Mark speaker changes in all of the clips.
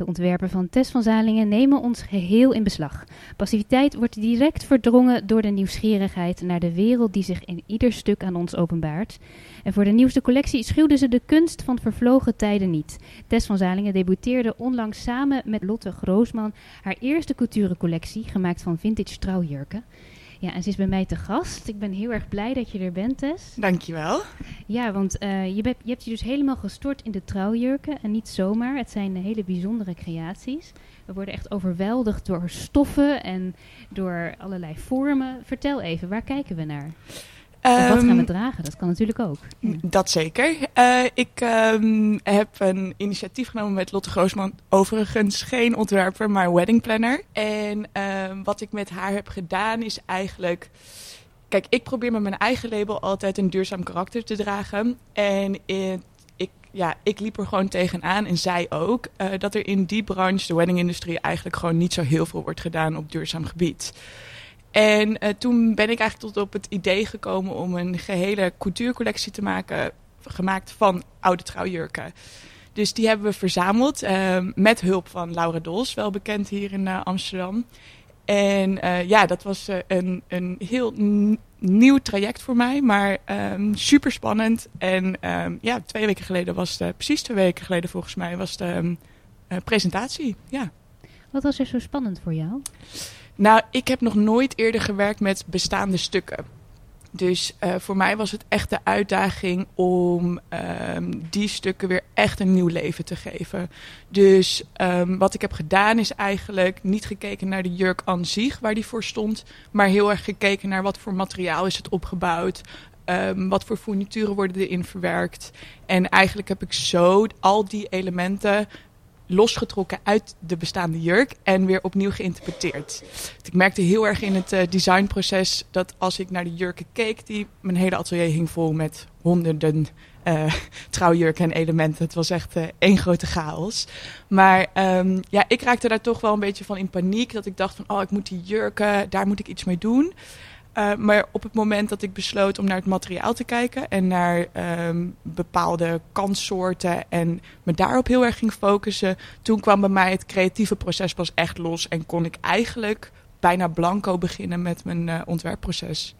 Speaker 1: De ontwerpen van Tess van Zalingen nemen ons geheel in beslag. Passiviteit wordt direct verdrongen door de nieuwsgierigheid naar de wereld die zich in ieder stuk aan ons openbaart. En voor de nieuwste collectie schuwden ze de kunst van vervlogen tijden niet. Tess van Zalingen debuteerde onlangs samen met Lotte Groosman haar eerste couturecollectie, gemaakt van vintage trouwjurken. Ja, en ze is bij mij te gast. Ik ben heel erg blij dat je er bent, Tess.
Speaker 2: Dankjewel.
Speaker 1: Ja, want uh, je, je, hebt je dus helemaal gestort in de trouwjurken. En niet zomaar. Het zijn hele bijzondere creaties. We worden echt overweldigd door stoffen en door allerlei vormen. Vertel even, waar kijken we naar? Wat gaan we ehm, dragen? Dat kan natuurlijk ook.
Speaker 2: Dat zeker. Uh, ik um, heb een initiatief genomen met Lotte Groosman. Overigens geen ontwerper, maar wedding planner. En um, wat ik met haar heb gedaan is eigenlijk... Kijk, ik probeer met mijn eigen label altijd een duurzaam karakter te dragen. En in, ik, ja, ik liep er gewoon tegenaan, en zij ook... Uh, dat er in die branche, de weddingindustrie... eigenlijk gewoon niet zo heel veel wordt gedaan op duurzaam gebied. En uh, toen ben ik eigenlijk tot op het idee gekomen om een gehele couturecollectie te maken, gemaakt van oude trouwjurken. Dus die hebben we verzameld uh, met hulp van Laura Dols, wel bekend hier in uh, Amsterdam. En uh, ja, dat was een, een heel nieuw traject voor mij, maar um, super spannend. En um, ja, twee weken geleden was de, precies twee weken geleden volgens mij, was de presentatie. Ja.
Speaker 1: Wat was er zo spannend voor jou?
Speaker 2: Nou, ik heb nog nooit eerder gewerkt met bestaande stukken. Dus uh, voor mij was het echt de uitdaging om um, die stukken weer echt een nieuw leven te geven. Dus um, wat ik heb gedaan is eigenlijk niet gekeken naar de jurk aan zich, waar die voor stond. Maar heel erg gekeken naar wat voor materiaal is het opgebouwd. Um, wat voor fournituren worden erin verwerkt. En eigenlijk heb ik zo al die elementen losgetrokken uit de bestaande jurk en weer opnieuw geïnterpreteerd. Ik merkte heel erg in het uh, designproces dat als ik naar de jurken keek, die mijn hele atelier hing vol met honderden uh, trouwjurken en elementen. Het was echt uh, één grote chaos. Maar um, ja, ik raakte daar toch wel een beetje van in paniek. Dat ik dacht van, oh, ik moet die jurken, daar moet ik iets mee doen. Uh, maar op het moment dat ik besloot om naar het materiaal te kijken en naar um, bepaalde kanssoorten en me daarop heel erg ging focussen, toen kwam bij mij het creatieve proces pas echt los en kon ik eigenlijk bijna blanco beginnen met mijn uh, ontwerpproces.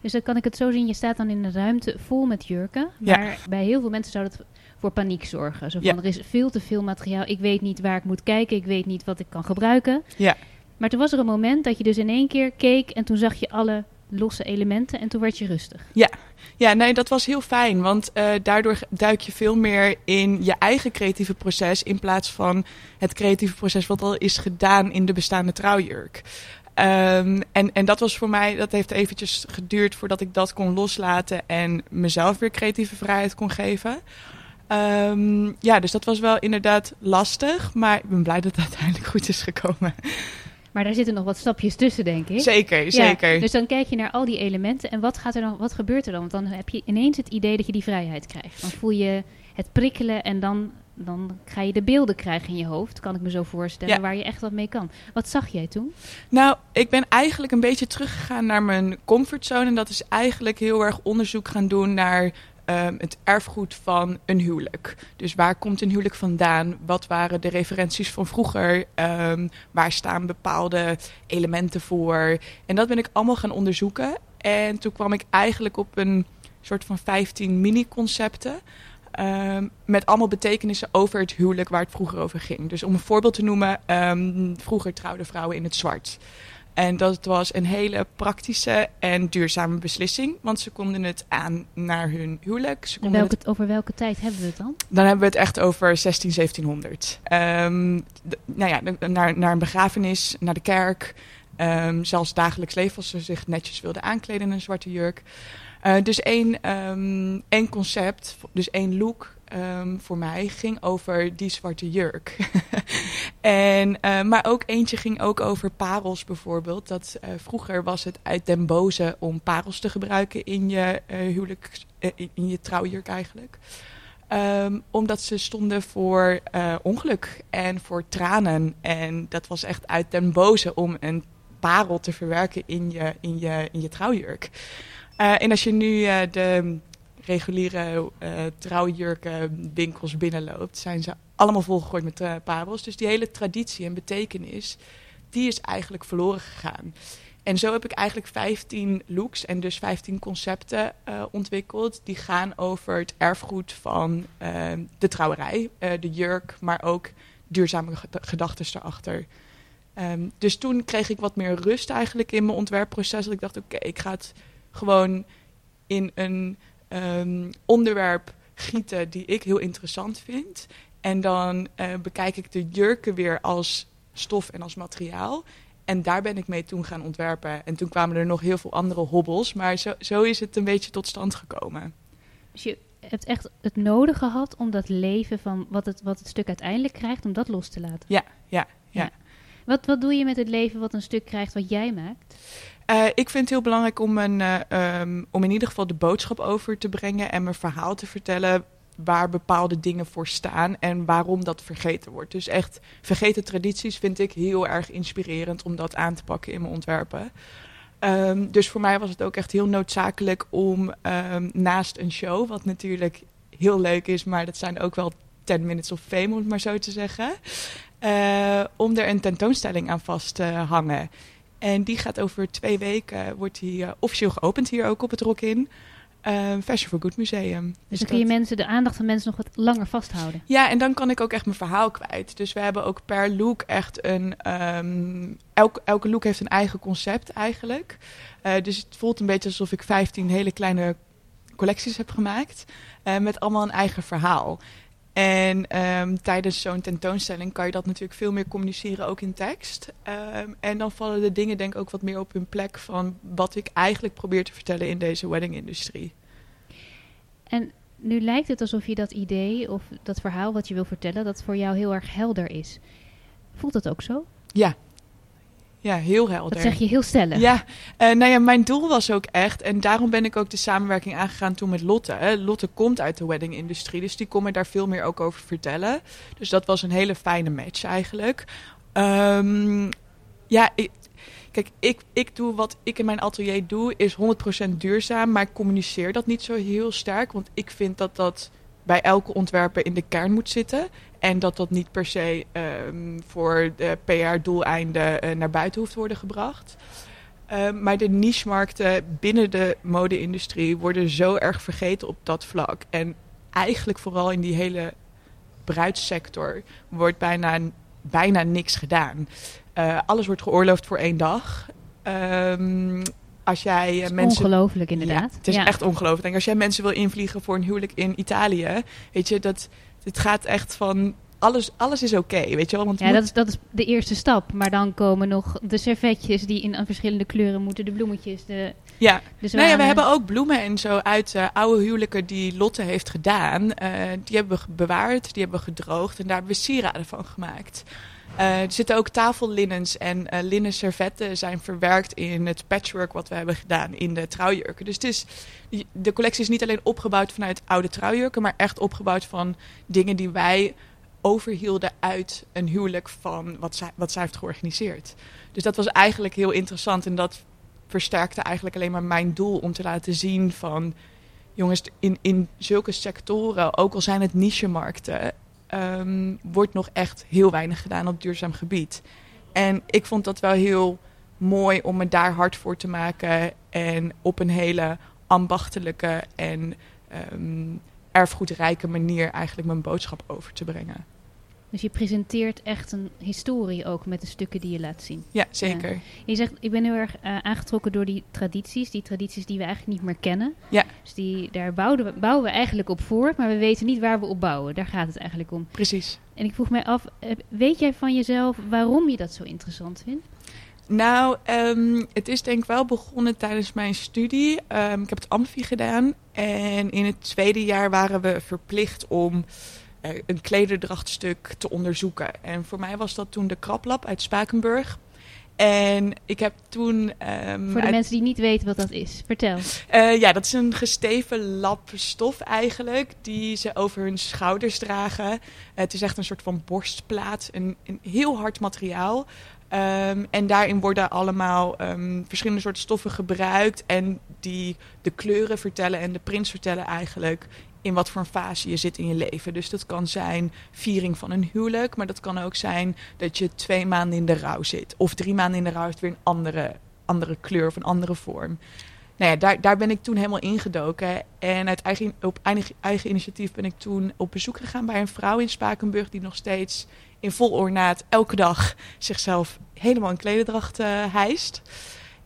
Speaker 1: Dus dan kan ik het zo zien, je staat dan in een ruimte vol met jurken, maar ja. bij heel veel mensen zou dat voor paniek zorgen. Zo van, ja. er is veel te veel materiaal, ik weet niet waar ik moet kijken, ik weet niet wat ik kan gebruiken.
Speaker 2: Ja.
Speaker 1: Maar toen was er een moment dat je dus in één keer keek en toen zag je alle losse elementen en toen werd je rustig.
Speaker 2: Ja, ja nee, dat was heel fijn. Want uh, daardoor duik je veel meer in je eigen creatieve proces in plaats van het creatieve proces wat al is gedaan in de bestaande trouwjurk. Um, en, en dat was voor mij, dat heeft eventjes geduurd voordat ik dat kon loslaten en mezelf weer creatieve vrijheid kon geven. Um, ja, dus dat was wel inderdaad lastig, maar ik ben blij dat het uiteindelijk goed is gekomen.
Speaker 1: Maar daar zitten nog wat stapjes tussen, denk ik.
Speaker 2: Zeker, zeker.
Speaker 1: dus dan kijk je naar al die elementen en wat, gaat er dan, wat gebeurt er dan? Want dan heb je ineens het idee dat je die vrijheid krijgt. Dan voel je het prikkelen en dan, dan ga je de beelden krijgen in je hoofd, kan ik me zo voorstellen, ja. waar je echt wat mee kan. Wat zag jij toen?
Speaker 2: Nou, ik ben eigenlijk een beetje teruggegaan naar mijn comfortzone. En dat is eigenlijk heel erg onderzoek gaan doen naar um, het erfgoed van een huwelijk. Dus waar komt een huwelijk vandaan? Wat waren de referenties van vroeger? Um, waar staan bepaalde elementen voor? En dat ben ik allemaal gaan onderzoeken. En toen kwam ik eigenlijk op een soort van 15 mini-concepten. Um, met allemaal betekenissen over het huwelijk waar het vroeger over ging. Dus om een voorbeeld te noemen, vroeger trouwden vrouwen in het zwart. En dat was een hele praktische en duurzame beslissing. Want ze konden het aan naar hun huwelijk. Ze
Speaker 1: welke, het... over welke tijd hebben we het dan?
Speaker 2: Dan hebben we het echt over 16, 1700. Um, de, nou ja, naar, naar een begrafenis, naar de kerk. Um, zelfs dagelijks leven als ze zich netjes wilden aankleden in een zwarte jurk. Uh, dus één, um, één concept, dus één look um, voor mij ging over die zwarte jurk. en, uh, maar ook eentje ging ook over parels bijvoorbeeld. Dat, uh, vroeger was het uit den boze om parels te gebruiken in je uh, huwelijk, in je trouwjurk eigenlijk. Um, omdat ze stonden voor ongeluk en voor tranen. En dat was echt uit den boze om een parel te verwerken in je, in je, in je trouwjurk. en als je nu de reguliere trouwjurkenwinkels binnenloopt, zijn ze allemaal volgegooid met parels. Dus die hele traditie en betekenis, die is eigenlijk verloren gegaan. En zo heb ik eigenlijk 15 looks en dus 15 concepten uh, ontwikkeld. Die gaan over het erfgoed van uh, de trouwerij, uh, de jurk, maar ook duurzame gedachten erachter. Um, dus toen kreeg ik wat meer rust eigenlijk in mijn ontwerpproces. Dat ik dacht, oké, ik ga het gewoon in een um, onderwerp gieten die ik heel interessant vind. En dan bekijk ik de jurken weer als stof en als materiaal. En daar ben ik mee toen gaan ontwerpen. En toen kwamen er nog heel veel andere hobbels. Maar zo, zo is het een beetje tot stand gekomen.
Speaker 1: Dus je hebt echt het nodig gehad om dat leven van wat het, wat het stuk uiteindelijk krijgt, om dat los te laten?
Speaker 2: Ja, ja, ja.
Speaker 1: Wat, wat doe je met het leven wat een stuk krijgt wat jij maakt?
Speaker 2: Uh, ik vind het heel belangrijk om, een, uh, um, om in ieder geval de boodschap over te brengen en mijn verhaal te vertellen waar bepaalde dingen voor staan en waarom dat vergeten wordt. Dus echt vergeten tradities vind ik heel erg inspirerend om dat aan te pakken in mijn ontwerpen. Um, dus voor mij was het ook echt heel noodzakelijk om um, naast een show, wat natuurlijk heel leuk is, maar dat zijn ook wel 10 minutes of fame, om het maar zo te zeggen, uh, om er een tentoonstelling aan vast te hangen. En die gaat over twee weken, wordt die uh, officieel geopend hier ook op het Rock In. Uh, Fashion for Good Museum.
Speaker 1: Dus, dus dan kun je mensen, de aandacht van mensen nog wat langer vasthouden.
Speaker 2: Ja, en dan kan ik ook echt mijn verhaal kwijt. Dus we hebben ook per look echt een... Um, elke, elke look heeft een eigen concept eigenlijk. Uh, dus het voelt een beetje alsof ik 15 hele kleine collecties heb gemaakt. Uh, met allemaal een eigen verhaal. En um, tijdens zo'n tentoonstelling kan je dat natuurlijk veel meer communiceren, ook in tekst. Um, en dan vallen de dingen denk ik ook wat meer op hun plek van wat ik eigenlijk probeer te vertellen in deze wedding-industrie.
Speaker 1: En nu lijkt het alsof je dat idee of dat verhaal wat je wil vertellen, dat voor jou heel erg helder is. Voelt dat ook zo?
Speaker 2: Ja, ja, heel helder.
Speaker 1: Dat zeg je heel stellig.
Speaker 2: Ja, uh, nou ja, mijn doel was ook echt, en daarom ben ik ook de samenwerking aangegaan toen met Lotte. Hè. Lotte komt uit de wedding-industrie, dus die kon me daar veel meer ook over vertellen. Dus dat was een hele fijne match eigenlijk. Um, ja, ik, kijk, ik, ik doe wat ik in mijn atelier doe, is 100% duurzaam, maar ik communiceer dat niet zo heel sterk, want ik vind dat dat bij elke ontwerper in de kern moet zitten. En dat dat niet per se um, voor de PR-doeleinden uh, naar buiten hoeft te worden gebracht. Um, maar de niche-markten binnen de mode-industrie worden zo erg vergeten op dat vlak. En eigenlijk vooral in die hele bruidssector wordt bijna, bijna niks gedaan. Uh, alles wordt geoorloofd voor één dag. Um, als jij uh, mensen.
Speaker 1: Ongelooflijk, inderdaad.
Speaker 2: Ja, het is ja. echt ongelooflijk. En als jij mensen wil invliegen voor een huwelijk in Italië, weet je, dat het gaat echt van alles, alles is oké, okay, weet je wel? Want
Speaker 1: ja, moet... dat, is, dat is de eerste stap. Maar dan komen nog de servetjes die in verschillende kleuren moeten, de bloemetjes, de
Speaker 2: Ja, de nou ja, we hebben ook bloemen en zo uit uh, oude huwelijken die Lotte heeft gedaan. Uh, die hebben we bewaard, die hebben we gedroogd en daar hebben we sieraden van gemaakt. Uh, er zitten ook tafellinnens en uh, linnen servetten zijn verwerkt in het patchwork wat we hebben gedaan in de trouwjurken. Dus het is, de collectie is niet alleen opgebouwd vanuit oude trouwjurken, maar echt opgebouwd van dingen die wij overhielden uit een huwelijk van wat zij, wat zij heeft georganiseerd. Dus dat was eigenlijk heel interessant en dat versterkte eigenlijk alleen maar mijn doel om te laten zien van jongens, in, in zulke sectoren, ook al zijn het niche-markten, um, wordt nog echt heel weinig gedaan op duurzaam gebied. En ik vond dat wel heel mooi om me daar hard voor te maken en op een hele ambachtelijke en um, erfgoedrijke manier eigenlijk mijn boodschap over te brengen.
Speaker 1: Dus je presenteert echt een historie ook met de stukken die je laat zien.
Speaker 2: Ja, zeker. Ja.
Speaker 1: Je zegt, ik ben heel erg uh, aangetrokken door die tradities. Die tradities die we eigenlijk niet meer kennen.
Speaker 2: Ja.
Speaker 1: Dus die, daar bouwen we, bouwen we eigenlijk op voort, maar we weten niet waar we op bouwen. Daar gaat het eigenlijk om.
Speaker 2: Precies.
Speaker 1: En ik vroeg mij af, eh, weet jij van jezelf waarom je dat zo interessant vindt?
Speaker 2: Nou, um, het is denk ik wel begonnen tijdens mijn studie. Um, ik heb het Amfi gedaan. En in het tweede jaar waren we verplicht om een klederdrachtstuk te onderzoeken. En voor mij was dat toen de Kraplab uit Spakenburg. En ik heb toen. Um,
Speaker 1: Voor de uit... mensen die niet weten wat dat is, vertel.
Speaker 2: Uh, ja, dat is een gesteven lap stof eigenlijk, die ze over hun schouders dragen. Uh, het is echt een soort van borstplaat, een, een heel hard materiaal. Ehm, en daarin worden allemaal ehm, verschillende soorten stoffen gebruikt. En die de kleuren vertellen en de prints vertellen eigenlijk in wat voor een fase je zit in je leven. Dus dat kan zijn viering van een huwelijk. Maar dat kan ook zijn dat je twee maanden in de rouw zit. Of drie maanden in de rouw heeft weer een andere, andere kleur of een andere vorm. Nou ja, daar, daar ben ik toen helemaal ingedoken. En uit eigen, op eigen, initiatief ben ik toen op bezoek gegaan bij een vrouw in Spakenburg... die nog steeds in vol ornaat elke dag zichzelf helemaal in klededracht uh, hijst.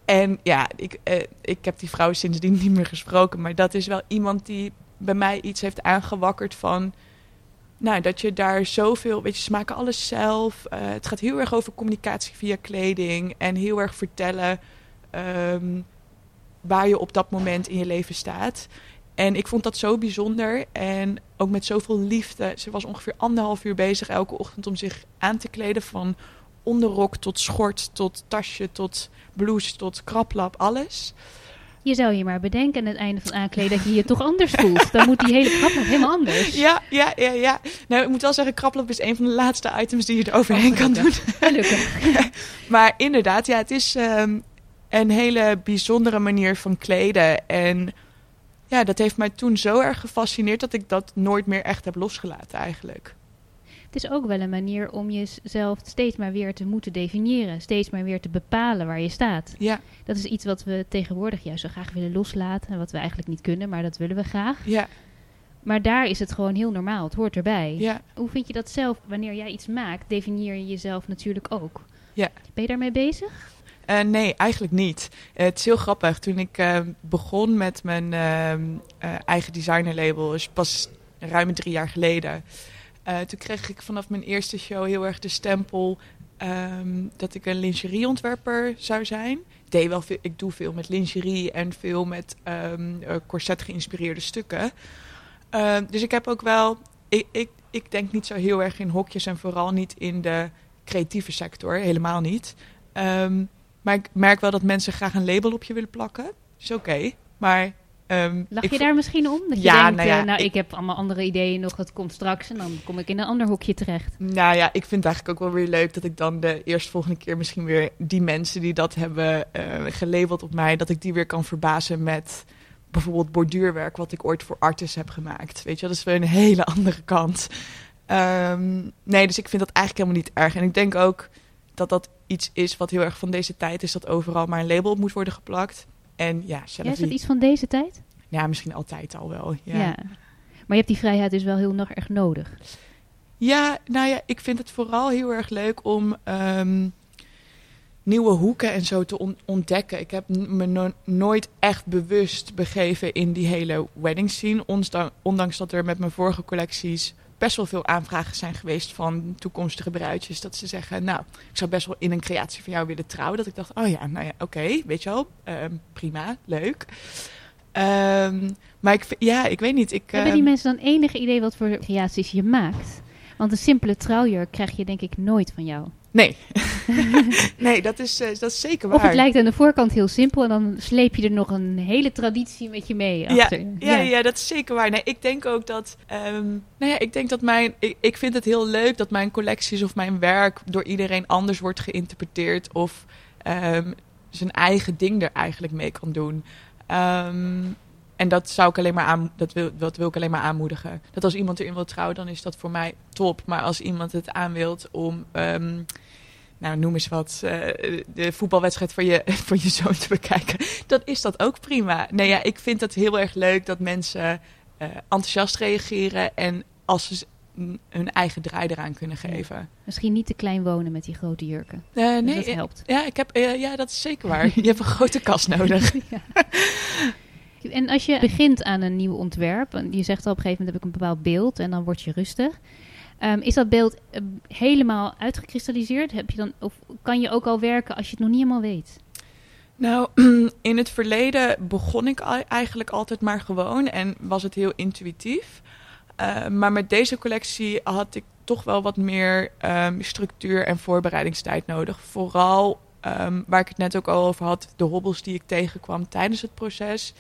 Speaker 2: En ja, ik, uh, ik heb die vrouw sindsdien niet meer gesproken. Maar dat is wel iemand die bij mij iets heeft aangewakkerd van... Nou, dat je daar zoveel... Weet je, ze maken alles zelf. Uh, het gaat heel erg over communicatie via kleding. En heel erg vertellen um, waar je op dat moment in je leven staat. En ik vond dat zo bijzonder. En ook met zoveel liefde. Ze was ongeveer anderhalf uur bezig elke ochtend om zich aan te kleden. Van onderrok tot schort, tot tasje, tot blouse, tot kraplap, alles.
Speaker 1: Je zou je maar bedenken aan het einde van aankleden dat je je toch anders voelt. Dan moet die hele kraplap helemaal anders.
Speaker 2: Ja, ja, ja, ja. Nou, ik moet wel zeggen, kraplap is een van de laatste items die je er overheen oh, kan doen.
Speaker 1: Gelukkig.
Speaker 2: maar inderdaad, ja, het is um, een hele bijzondere manier van kleden. En ja, dat heeft mij toen zo erg gefascineerd dat ik dat nooit meer echt heb losgelaten eigenlijk.
Speaker 1: Het is ook wel een manier om jezelf steeds maar weer te moeten definiëren. Steeds maar weer te bepalen waar je staat.
Speaker 2: Ja.
Speaker 1: Dat is iets wat we tegenwoordig juist zo graag willen loslaten. En wat we eigenlijk niet kunnen, maar dat willen we graag.
Speaker 2: Ja.
Speaker 1: Maar daar is het gewoon heel normaal. Het hoort erbij.
Speaker 2: Ja.
Speaker 1: Hoe vind je dat zelf? Wanneer jij iets maakt, definieer je jezelf natuurlijk ook.
Speaker 2: Ja.
Speaker 1: Ben je daarmee bezig?
Speaker 2: Uh, nee, eigenlijk niet. Uh, het is heel grappig. Toen ik uh, begon met mijn eigen designerlabel, is pas ruim drie jaar geleden. Toen kreeg ik vanaf mijn eerste show heel erg de stempel um, dat ik een lingerieontwerper zou zijn. Ik, deed wel veel, ik doe veel met lingerie en veel met um, corset geïnspireerde stukken. Ehm, dus ik heb ook wel. Ik, ik, ik denk niet zo heel erg in hokjes en vooral niet in de creatieve sector. Helemaal niet. Maar ik merk wel dat mensen graag een label op je willen plakken. Is oké. Maar. Um,
Speaker 1: Lach je daar misschien om? Dat je
Speaker 2: ja,
Speaker 1: denkt,
Speaker 2: nou, ja,
Speaker 1: uh, nou
Speaker 2: ik,
Speaker 1: ik, heb allemaal andere ideeën nog, dat komt straks en dan kom ik in een ander hokje terecht.
Speaker 2: Nou ja, ik vind het eigenlijk ook wel weer leuk dat ik dan de eerstvolgende keer misschien weer die mensen die dat hebben uh, gelabeld op mij, dat ik die weer kan verbazen met bijvoorbeeld borduurwerk wat ik ooit voor artis heb gemaakt. Weet je, dat is weer een hele andere kant. Um, nee, dus ik vind dat eigenlijk helemaal niet erg. En ik denk ook dat dat iets is wat heel erg van deze tijd is, dat overal maar een label op moet worden geplakt. En ja,
Speaker 1: ja is dat iets van deze tijd?
Speaker 2: Ja, misschien altijd al wel. Ja.
Speaker 1: ja. Maar je hebt die vrijheid dus wel heel nog erg nodig.
Speaker 2: Ja, nou ja, ik vind het vooral heel erg leuk om um, nieuwe hoeken en zo te on ontdekken. Ik heb me no nooit echt bewust begeven in die hele wedding scene. Ondanks dat er met mijn vorige collecties best wel veel aanvragen zijn geweest van toekomstige bruidjes. Dat ze zeggen, nou, ik zou best wel in een creatie van jou willen trouwen. Dat ik dacht, oh ja, nou ja, oké, okay, weet je wel, um, prima, leuk. Um, maar ik, ja, ik weet niet. Ik,
Speaker 1: Hebben die mensen dan enig idee wat voor creaties je maakt? Want een simpele trouwjurk krijg je denk ik nooit van jou.
Speaker 2: Nee, nee dat, is, uh, dat is zeker waar.
Speaker 1: Of het lijkt aan de voorkant heel simpel en dan sleep je er nog een hele traditie met je mee. Achter.
Speaker 2: Ja, ja, ja. ja dat is zeker waar. Nee, ik denk ook dat, um, nou ja, ik denk dat mijn, ik, ik vind het heel leuk dat mijn collecties of mijn werk door iedereen anders wordt geïnterpreteerd of um, zijn eigen ding er eigenlijk mee kan doen. Um, en dat zou ik alleen maar aan, dat wil, dat wil ik alleen maar aanmoedigen. Dat als iemand erin wil trouwen, dan is dat voor mij top. Maar als iemand het aan wilt om, um, nou noem eens wat, uh, de voetbalwedstrijd voor je, voor je zoon te bekijken, dan is dat ook prima. Nee, ja, ik vind het heel erg leuk dat mensen uh, enthousiast reageren en als ze hun eigen draai eraan kunnen geven. Ja.
Speaker 1: Misschien niet te klein wonen met die grote jurken.
Speaker 2: Uh, nee,
Speaker 1: dat helpt.
Speaker 2: Ja, ik heb, ja, dat is zeker waar. je hebt een grote kast nodig.
Speaker 1: ja. En als je begint aan een nieuw ontwerp, en je zegt al op een gegeven moment heb ik een bepaald beeld en dan word je rustig. Um, is dat beeld uh, helemaal uitgekristalliseerd? Heb je dan, of kan je ook al werken als je het nog niet helemaal weet?
Speaker 2: Nou, in het verleden begon ik eigenlijk altijd maar gewoon en was het heel intuïtief. Uh, maar met deze collectie had ik toch wel wat meer structuur en voorbereidingstijd nodig. Vooral waar ik het net ook al over had, de hobbels die ik tegenkwam tijdens het proces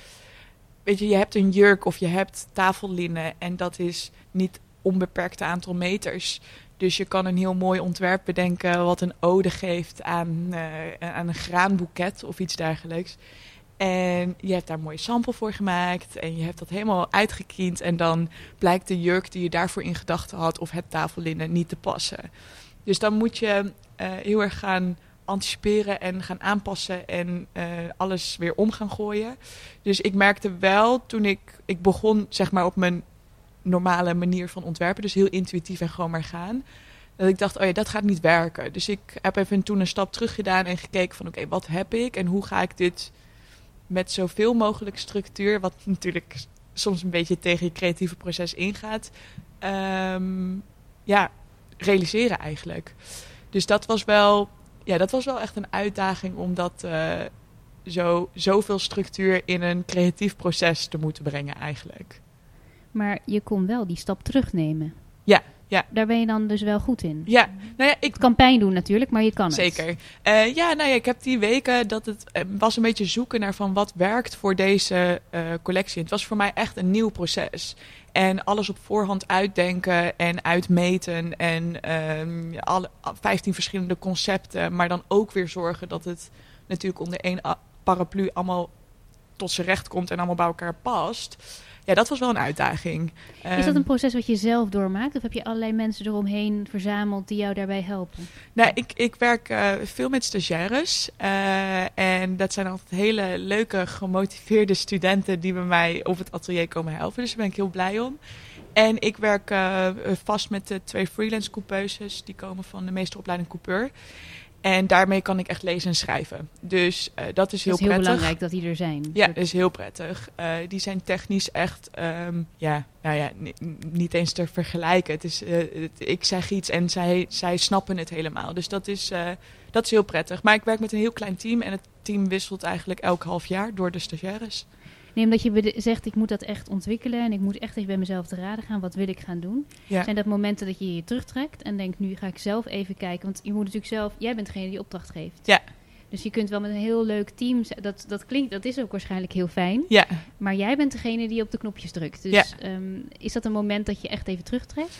Speaker 2: weet je, je hebt een jurk of je hebt tafellinnen en dat is niet onbeperkt aantal meters. Dus je kan een heel mooi ontwerp bedenken wat een ode geeft aan, uh, aan een graanboeket of iets dergelijks. En je hebt daar een mooie sample voor gemaakt en je hebt dat helemaal uitgekiend. En dan blijkt de jurk die je daarvoor in gedachten had of het tafellinnen niet te passen. Dus dan moet je uh, heel erg gaan anticiperen en gaan aanpassen en uh, alles weer om gaan gooien. Dus ik merkte wel toen ik, ik begon zeg maar op mijn normale manier van ontwerpen, dus heel intuïtief en gewoon maar gaan. Dat ik dacht, oh ja, dat gaat niet werken. Dus ik heb even toen een stap terug gedaan en gekeken van oké, wat heb ik en hoe ga ik dit met zoveel mogelijk structuur, wat natuurlijk soms een beetje tegen je creatieve proces ingaat, um, ja, realiseren eigenlijk. Dus dat was wel, ja, dat was wel echt een uitdaging om dat uh, zo, zoveel structuur in een creatief proces te moeten brengen eigenlijk.
Speaker 1: Maar je kon wel die stap terugnemen.
Speaker 2: Ja, ja.
Speaker 1: Daar ben je dan dus wel goed in.
Speaker 2: Ja, nou ja, ik...
Speaker 1: Het kan pijn doen natuurlijk, maar je kan
Speaker 2: Zeker.
Speaker 1: het.
Speaker 2: Zeker. Uh, ja, nou ja, ik heb die weken dat het uh, was een beetje zoeken naar van wat werkt voor deze uh, collectie. Het was voor mij echt een nieuw proces. En alles op voorhand uitdenken en uitmeten en ehm, alle 15 verschillende concepten. Maar dan ook weer zorgen dat het natuurlijk onder één paraplu allemaal tot zijn recht komt en allemaal bij elkaar past ja, dat was wel een uitdaging.
Speaker 1: Is dat een proces wat je zelf doormaakt? Of heb je allerlei mensen eromheen verzameld die jou daarbij helpen?
Speaker 2: Nou, ik, ik werk uh, veel met stagiaires. Uh, en dat zijn altijd hele leuke, gemotiveerde studenten die bij mij op het atelier komen helpen. Dus daar ben ik heel blij om. En ik werk uh, vast met de twee freelance coupeuses. Die komen van de meesteropleiding coupeur. En daarmee kan ik echt lezen en schrijven. Dus uh, dat is heel
Speaker 1: prettig. Het is
Speaker 2: heel
Speaker 1: belangrijk dat die er zijn.
Speaker 2: Ja, dat is heel prettig. Uh, die zijn technisch echt, um, ja, nou ja, niet eens te vergelijken. Het is, uh, het, ik zeg iets en zij, zij snappen het helemaal. Dus dat is, dat is heel prettig. Maar ik werk met een heel klein team en het team wisselt eigenlijk elk half jaar door de stagiaires.
Speaker 1: Nee, omdat je zegt, ik moet dat echt ontwikkelen en ik moet echt even bij mezelf te raden gaan. Wat wil ik gaan doen?
Speaker 2: Ja.
Speaker 1: Zijn dat momenten dat je je terugtrekt en denkt, nu ga ik zelf even kijken. Want je moet natuurlijk zelf, jij bent degene die opdracht geeft.
Speaker 2: Ja.
Speaker 1: Dus je kunt wel met een heel leuk team, dat, dat klinkt, dat is ook waarschijnlijk heel fijn.
Speaker 2: Ja.
Speaker 1: Maar jij bent degene die op de knopjes drukt. Dus
Speaker 2: Ja.
Speaker 1: um, is dat een moment dat je echt even terugtrekt?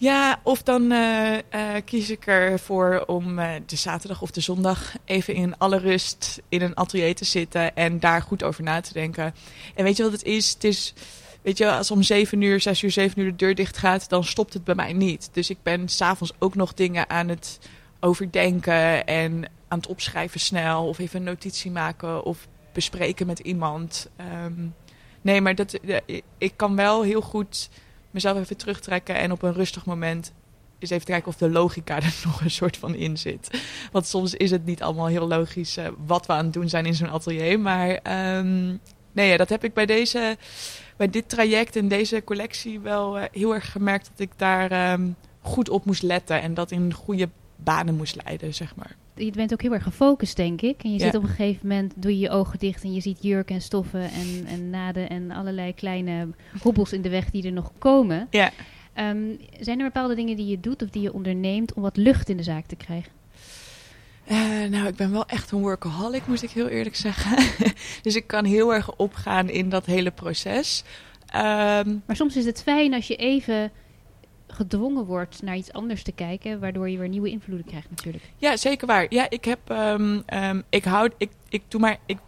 Speaker 2: Ja, of dan uh, uh, kies ik ervoor om uh, de zaterdag of de zondag even in alle rust in een atelier te zitten en daar goed over na te denken. En weet je wat het is? Het is, weet je, als om zeven uur, zes uur, zeven uur de deur dicht gaat, dan stopt het bij mij niet. Dus ik ben s'avonds ook nog dingen aan het overdenken en aan het opschrijven snel of even een notitie maken of bespreken met iemand. Um, nee, maar dat, ik kan wel heel goed mezelf even terugtrekken en op een rustig moment eens even kijken of de logica er nog een soort van in zit. Want soms is het niet allemaal heel logisch uh, wat we aan het doen zijn in zo'n atelier. Maar um, nee, dat heb ik bij, deze, bij dit traject en deze collectie wel uh, heel erg gemerkt dat ik daar um, goed op moest letten en dat in goede banen moest leiden, zeg maar.
Speaker 1: Je bent ook heel erg gefocust, denk ik. En je
Speaker 2: Ja.
Speaker 1: zit op een gegeven moment, doe je je ogen dicht en je ziet jurken en stoffen en, en naden en allerlei kleine hobbels in de weg die er nog komen.
Speaker 2: Ja.
Speaker 1: Um, zijn er bepaalde dingen die je doet of die je onderneemt om wat lucht in de zaak te krijgen?
Speaker 2: Uh, nou, ik ben wel echt een workaholic, moet ik heel eerlijk zeggen. dus ik kan heel erg opgaan in dat hele proces. Um,
Speaker 1: Maar soms is het fijn als je even gedwongen wordt naar iets anders te kijken, waardoor je weer nieuwe invloeden krijgt natuurlijk.
Speaker 2: ja, zeker waar. Ja, ik heb, um, um, ik houd, ik, ik doe maar, ik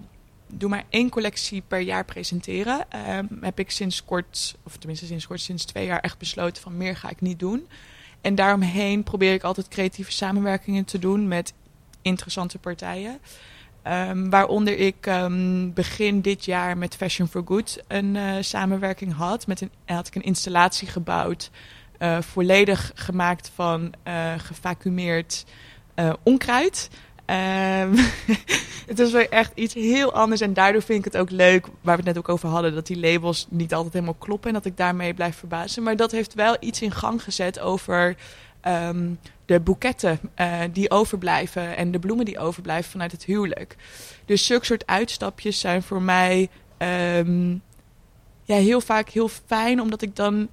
Speaker 2: doe maar één collectie per jaar presenteren. Um, heb ik sinds kort, of tenminste sinds kort, sinds twee jaar echt besloten van meer ga ik niet doen. En daaromheen probeer ik altijd creatieve samenwerkingen te doen met interessante partijen. Waaronder ik begin dit jaar met Fashion for Good een uh, samenwerking had. Met een, had ik een installatie gebouwd. Uh, volledig gemaakt van uh, gevacumeerd uh, onkruid. Um, het was weer echt iets heel anders. En daardoor vind ik het ook leuk, waar we het net ook over hadden, dat die labels niet altijd helemaal kloppen. En dat ik daarmee blijf verbazen. Maar dat heeft wel iets in gang gezet over um, de boeketten die overblijven en de bloemen die overblijven vanuit het huwelijk. Dus zulke soort uitstapjes zijn voor mij um, ja, heel vaak heel fijn, omdat ik dan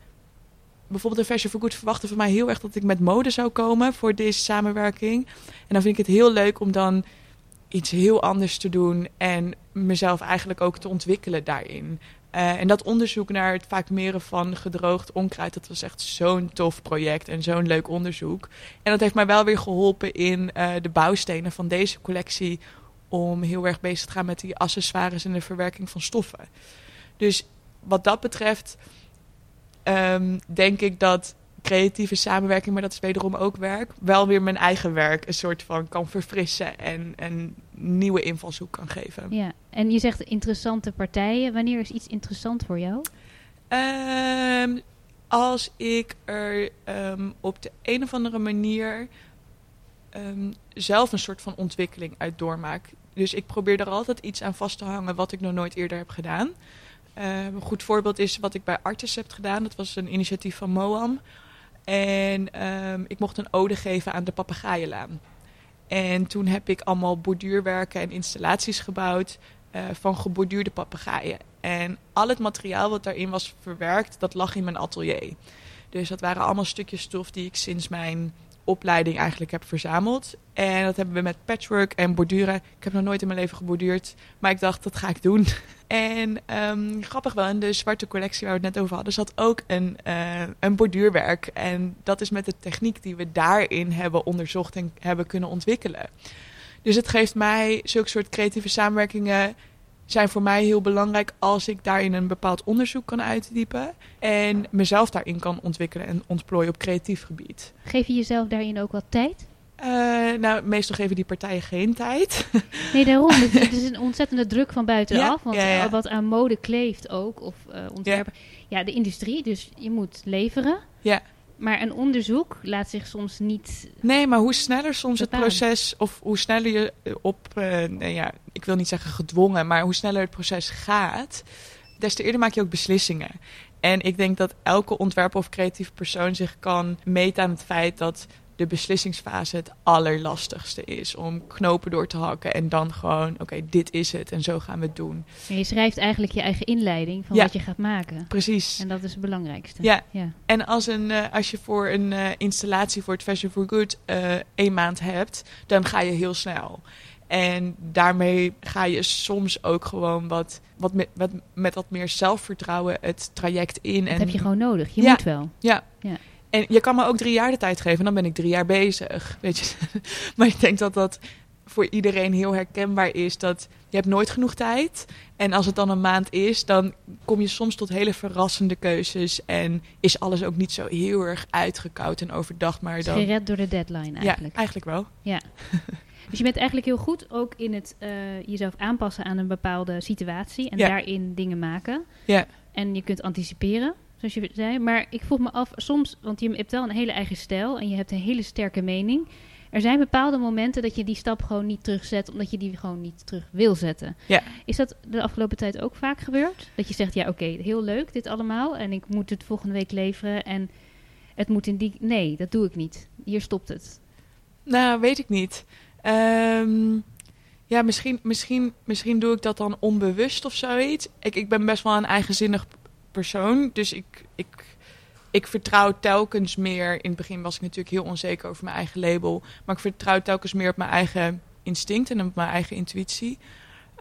Speaker 2: bijvoorbeeld een Fashion for Good verwachtte van mij heel erg dat ik met mode zou komen voor deze samenwerking. En dan vind ik het heel leuk om dan iets heel anders te doen en mezelf eigenlijk ook te ontwikkelen daarin. Eh, en dat onderzoek naar het vaak meren van gedroogd onkruid, dat was echt zo'n tof project en zo'n leuk onderzoek. En dat heeft mij wel weer geholpen in uh, de bouwstenen van deze collectie om heel erg bezig te gaan met die accessoires en de verwerking van stoffen. Dus wat dat betreft um, denk ik dat creatieve samenwerking, maar dat is wederom ook werk, wel weer mijn eigen werk een soort van kan verfrissen en een nieuwe invalshoek kan geven.
Speaker 1: Ja, en je zegt interessante partijen. Wanneer is iets interessant voor jou?
Speaker 2: Um, als ik er um, op de een of andere manier um, zelf een soort van ontwikkeling uit doormaak. Dus ik probeer er altijd iets aan vast te hangen wat ik nog nooit eerder heb gedaan. Uh, een goed voorbeeld is wat ik bij Artis heb gedaan. Dat was een initiatief van Moam. En um, ik mocht een ode geven aan de papegaaienlaan. En toen heb ik allemaal borduurwerken en installaties gebouwd uh, van geborduurde papegaaien. En al het materiaal wat daarin was verwerkt, dat lag in mijn atelier. Dus dat waren allemaal stukjes stof die ik sinds mijn opleiding eigenlijk heb verzameld. En dat hebben we met patchwork en borduren. Ik heb nog nooit in mijn leven geborduurd, maar ik dacht, dat ga ik doen. En um, grappig wel, in de zwarte collectie waar we het net over hadden, zat ook een, uh, een borduurwerk. En dat is met de techniek die we daarin hebben onderzocht en hebben kunnen ontwikkelen. Dus het geeft mij zulke soort creatieve samenwerkingen zijn voor mij heel belangrijk als ik daarin een bepaald onderzoek kan uitdiepen en mezelf daarin kan ontwikkelen en ontplooien op creatief gebied.
Speaker 1: Geef je jezelf daarin ook wat tijd?
Speaker 2: Uh, nou, meestal geven die partijen geen tijd.
Speaker 1: Nee, daarom. Het is een ontzettende druk van buitenaf. Ja, want ja, ja. wat aan mode kleeft ook, of uh, ontwerpen. Ja. de industrie, dus je moet leveren.
Speaker 2: Ja.
Speaker 1: Maar een onderzoek laat zich soms niet.
Speaker 2: Nee, maar hoe sneller soms bepalen. het proces, of hoe sneller je op, uh, nou ja, ik wil niet zeggen gedwongen, maar hoe sneller het proces gaat, des te eerder maak je ook beslissingen. En ik denk dat elke ontwerper of creatieve persoon zich kan meten aan het feit dat de beslissingsfase het allerlastigste is. Om knopen door te hakken en dan gewoon, oké, okay, dit is het en zo gaan we het doen.
Speaker 1: En je schrijft eigenlijk je eigen inleiding van ja, wat je gaat maken.
Speaker 2: Precies.
Speaker 1: En dat is het belangrijkste.
Speaker 2: Ja. ja. En als, een, uh, als je voor een uh, installatie voor het Fashion for Good uh, één maand hebt, dan ga je heel snel. En daarmee ga je soms ook gewoon wat, wat, met, wat met wat meer zelfvertrouwen het traject in.
Speaker 1: Dat
Speaker 2: en,
Speaker 1: heb je gewoon nodig. Je ja, moet wel.
Speaker 2: Ja.
Speaker 1: ja.
Speaker 2: En je kan me ook drie jaar de tijd geven, dan ben ik drie jaar bezig. Weet je? maar ik denk dat dat voor iedereen heel herkenbaar is. Dat je hebt nooit genoeg tijd. En als het dan een maand is, dan kom je soms tot hele verrassende keuzes. En is alles ook niet zo heel erg uitgekoud en overdacht. Maar dan...
Speaker 1: Gered door de deadline eigenlijk.
Speaker 2: Ja, eigenlijk wel.
Speaker 1: Ja. Dus je bent eigenlijk heel goed ook in het uh, jezelf aanpassen aan een bepaalde situatie. En ja. daarin dingen maken.
Speaker 2: Ja.
Speaker 1: En je kunt anticiperen zoals je zei. Maar ik vroeg me af, soms, want je hebt wel een hele eigen stijl en je hebt een hele sterke mening. Er zijn bepaalde momenten dat je die stap gewoon niet terugzet, omdat je die gewoon niet terug wil zetten.
Speaker 2: Ja.
Speaker 1: Is dat de afgelopen tijd ook vaak gebeurd? Dat je zegt, ja oké, okay, heel leuk dit allemaal en ik moet het volgende week leveren en het moet in die... Nee, dat doe ik niet. Hier stopt het.
Speaker 2: Nou, weet ik niet. Um, ja, misschien, misschien, misschien doe ik dat dan onbewust of zoiets. Ik, ik ben best wel een eigenzinnig persoon. Dus ik, ik, ik vertrouw telkens meer. In het begin was ik natuurlijk heel onzeker over mijn eigen label. Maar ik vertrouw telkens meer op mijn eigen instinct en op mijn eigen intuïtie.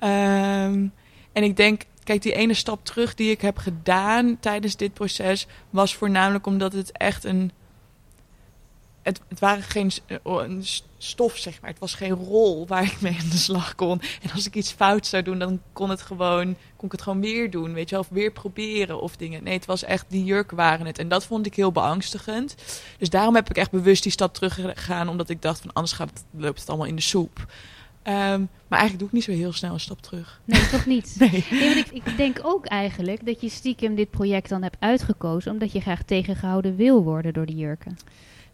Speaker 2: Um, en ik denk, kijk, die ene stap terug die ik heb gedaan tijdens dit proces was voornamelijk omdat het echt een het, het waren geen een stof, zeg maar. Het was geen rol waar ik mee aan de slag kon. En als ik iets fout zou doen, dan kon, het gewoon, kon ik het gewoon weer doen. Weet je wel, of weer proberen of dingen. Nee, het was echt, die jurken waren het. En dat vond ik heel beangstigend. Dus daarom heb ik echt bewust die stap teruggegaan. Omdat ik dacht van, anders gaat, loopt het allemaal in de soep. Um, maar eigenlijk doe ik niet zo heel snel een stap terug.
Speaker 1: Nee, toch niet?
Speaker 2: nee.
Speaker 1: nee want ik, ik, denk ook eigenlijk dat je stiekem dit project dan hebt uitgekozen... omdat je graag tegengehouden wil worden door de jurken.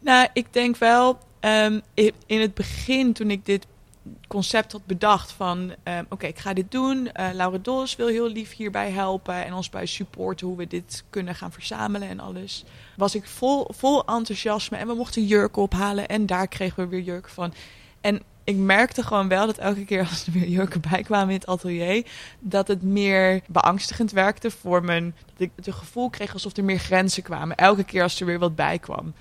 Speaker 2: Nou, ik denk wel, um, in het begin toen ik dit concept had bedacht van, um, oké, ik ga dit doen. Uh, Laura Dos wil heel lief hierbij helpen en ons bij supporten hoe we dit kunnen gaan verzamelen en alles. Was ik vol, vol enthousiasme en we mochten jurken ophalen en daar kregen we weer jurken van. En ik merkte gewoon wel dat elke keer als er weer jurken bij kwamen in het atelier, dat het meer beangstigend werkte voor mijn. Dat ik het gevoel kreeg alsof er meer grenzen kwamen. Elke keer als er weer wat bij kwam.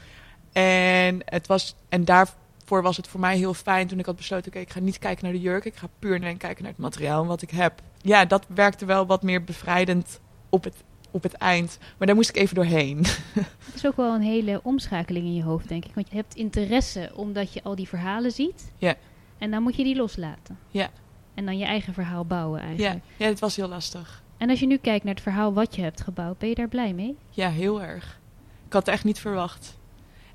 Speaker 2: En, het was, en daarvoor was het voor mij heel fijn toen ik had besloten: oké, okay, ik ga niet kijken naar de jurk, ik ga puur alleen kijken naar het materiaal en wat ik heb. Ja, dat werkte wel wat meer bevrijdend op het, op het eind. Maar daar moest ik even doorheen.
Speaker 1: Het is ook wel een hele omschakeling in je hoofd, denk ik. Want je hebt interesse omdat je al die verhalen ziet.
Speaker 2: Ja.
Speaker 1: En dan moet je die loslaten.
Speaker 2: Ja.
Speaker 1: En dan je eigen verhaal bouwen
Speaker 2: Ja,
Speaker 1: eigenlijk.
Speaker 2: ja, het was heel lastig.
Speaker 1: En als je nu kijkt naar het verhaal wat je hebt gebouwd, ben je daar blij mee?
Speaker 2: Ja, heel erg. Ik had het echt niet verwacht.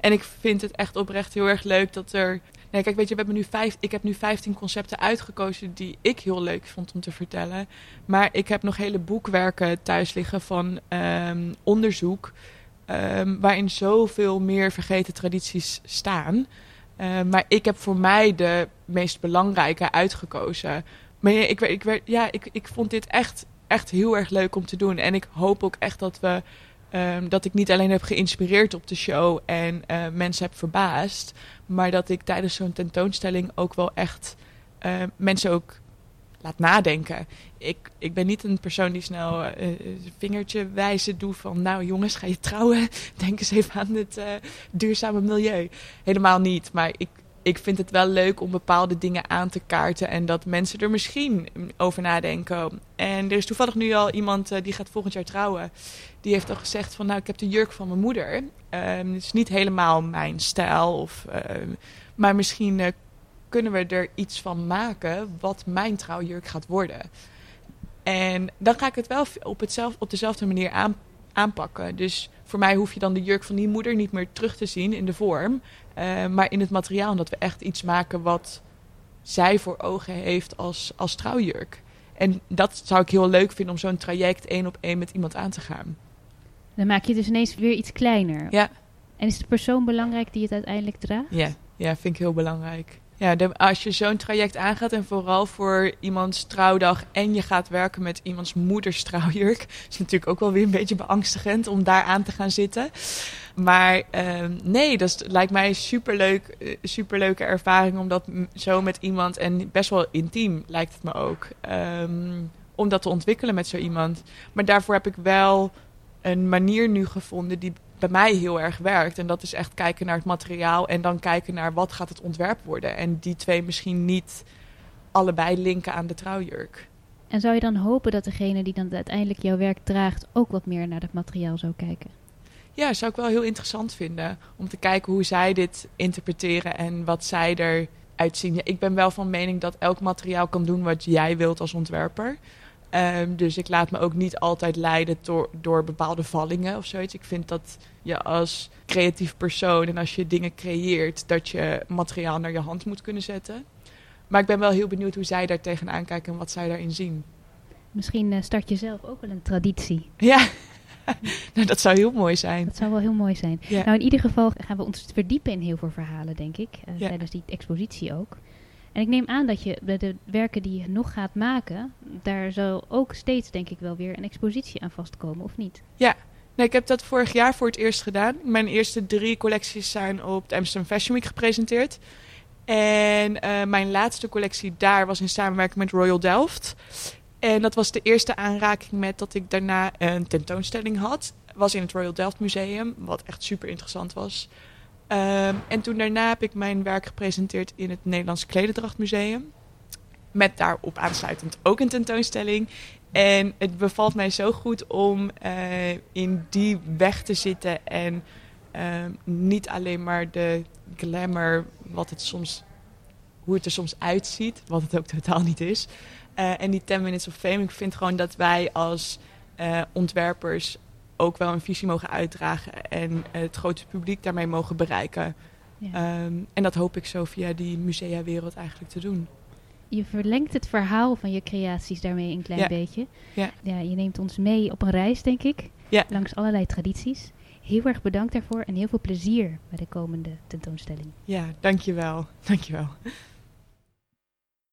Speaker 2: En ik vind het echt oprecht heel erg leuk dat er. Nee, kijk, weet je, we hebben nu vijf, ik heb nu 15 concepten uitgekozen die ik heel leuk vond om te vertellen. Maar ik heb nog hele boekwerken thuis liggen van ehm, onderzoek. ehm, waarin zoveel meer vergeten tradities staan. Ehm, maar ik heb voor mij de meest belangrijke uitgekozen. Maar ik, ik, ja, ik, ik vond dit echt, echt heel erg leuk om te doen. En ik hoop ook echt dat we. Ehm, dat ik niet alleen heb geïnspireerd op de show en eh, mensen heb verbaasd. Maar dat ik tijdens zo'n tentoonstelling ook wel echt eh, mensen ook laat nadenken. Ik, ik ben niet een persoon die snel een vingertje wijzen doet van... nou jongens, ga je trouwen? Denk eens even aan het duurzame milieu. Helemaal niet, maar ik, ik vind het wel leuk om bepaalde dingen aan te kaarten... en dat mensen er misschien over nadenken. En er is toevallig nu al iemand eh, die gaat volgend jaar trouwen. Die heeft al gezegd van nou, ik heb de jurk van mijn moeder. Ehm, het is niet helemaal mijn stijl, of, ehm, maar misschien eh, kunnen we er iets van maken wat mijn trouwjurk gaat worden. En dan ga ik het wel op, hetzelfde, op dezelfde manier aan, aanpakken. Dus voor mij hoef je dan de jurk van die moeder niet meer terug te zien in de vorm, eh, maar in het materiaal. Dat we echt iets maken wat zij voor ogen heeft als, als trouwjurk. En dat zou ik heel leuk vinden om zo'n traject één op één met iemand aan te gaan.
Speaker 1: Dan maak je dus ineens weer iets kleiner.
Speaker 2: Ja.
Speaker 1: En is de persoon belangrijk die het uiteindelijk draagt?
Speaker 2: Ja, ja vind ik heel belangrijk. Ja, als je zo'n traject aangaat en vooral voor iemands trouwdag en je gaat werken met iemands moeders trouwjurk, is natuurlijk ook wel weer een beetje beangstigend om daar aan te gaan zitten. Maar ehm, nee, dat lijkt mij een superleuk, eh, superleuke ervaring om dat zo met iemand en best wel intiem lijkt het me ook. ehm, om dat te ontwikkelen met zo iemand. Maar daarvoor heb ik wel een manier nu gevonden die bij mij heel erg werkt. En dat is echt kijken naar het materiaal en dan kijken naar wat gaat het ontwerp worden. En die twee misschien niet allebei linken aan de trouwjurk.
Speaker 1: En zou je dan hopen dat degene die dan uiteindelijk jouw werk draagt ook wat meer naar het materiaal zou kijken?
Speaker 2: Ja, zou ik wel heel interessant vinden. Om te kijken hoe zij dit interpreteren en wat zij eruit zien. Ja, ik ben wel van mening dat elk materiaal kan doen wat jij wilt als ontwerper. Ehm, dus ik laat me ook niet altijd leiden door, door bepaalde vallingen of zoiets. Ik vind dat je als creatief persoon en als je dingen creëert, dat je materiaal naar je hand moet kunnen zetten. Maar ik ben wel heel benieuwd hoe zij daar tegenaan kijken en wat zij daarin zien.
Speaker 1: Misschien eh, start je zelf ook wel een traditie.
Speaker 2: Ja, nou, dat zou heel mooi zijn.
Speaker 1: Dat zou wel heel mooi zijn.
Speaker 2: Ja.
Speaker 1: Nou, in ieder geval gaan we ons verdiepen in heel veel verhalen, denk ik. eh,
Speaker 2: Ja.
Speaker 1: Tijdens die expositie ook. En ik neem aan dat je bij de werken die je nog gaat maken, daar zal ook steeds, denk ik, wel weer een expositie aan vastkomen, of niet?
Speaker 2: Nee, ik heb dat vorig jaar voor het eerst gedaan. Mijn eerste drie collecties zijn op de Amsterdam Fashion Week gepresenteerd. En eh, mijn laatste collectie daar was in samenwerking met Royal Delft. En dat was de eerste aanraking met dat ik daarna een tentoonstelling had. Was in het Royal Delft Museum, wat echt super interessant was. Ehm, en toen daarna heb ik mijn werk gepresenteerd in het Nederlands Klededrachtmuseum. Met daarop aansluitend ook een tentoonstelling. En het bevalt mij zo goed om eh, in die weg te zitten en ehm, niet alleen maar de glamour, wat het soms, hoe het er soms uitziet, wat het ook totaal niet is. Eh, en die 10 Minutes of Fame, ik vind gewoon dat wij als eh, ontwerpers ook wel een visie mogen uitdragen en het grote publiek daarmee mogen bereiken.
Speaker 1: Ja.
Speaker 2: Ehm, en dat hoop ik zo via die museawereld eigenlijk te doen.
Speaker 1: Je verlengt het verhaal van je creaties daarmee een klein
Speaker 2: Ja.
Speaker 1: beetje.
Speaker 2: Ja.
Speaker 1: je neemt ons mee op een reis, denk ik.
Speaker 2: Ja.
Speaker 1: Langs allerlei tradities. Heel erg bedankt daarvoor en heel veel plezier bij de komende tentoonstelling.
Speaker 2: Ja, dankjewel. Dankjewel.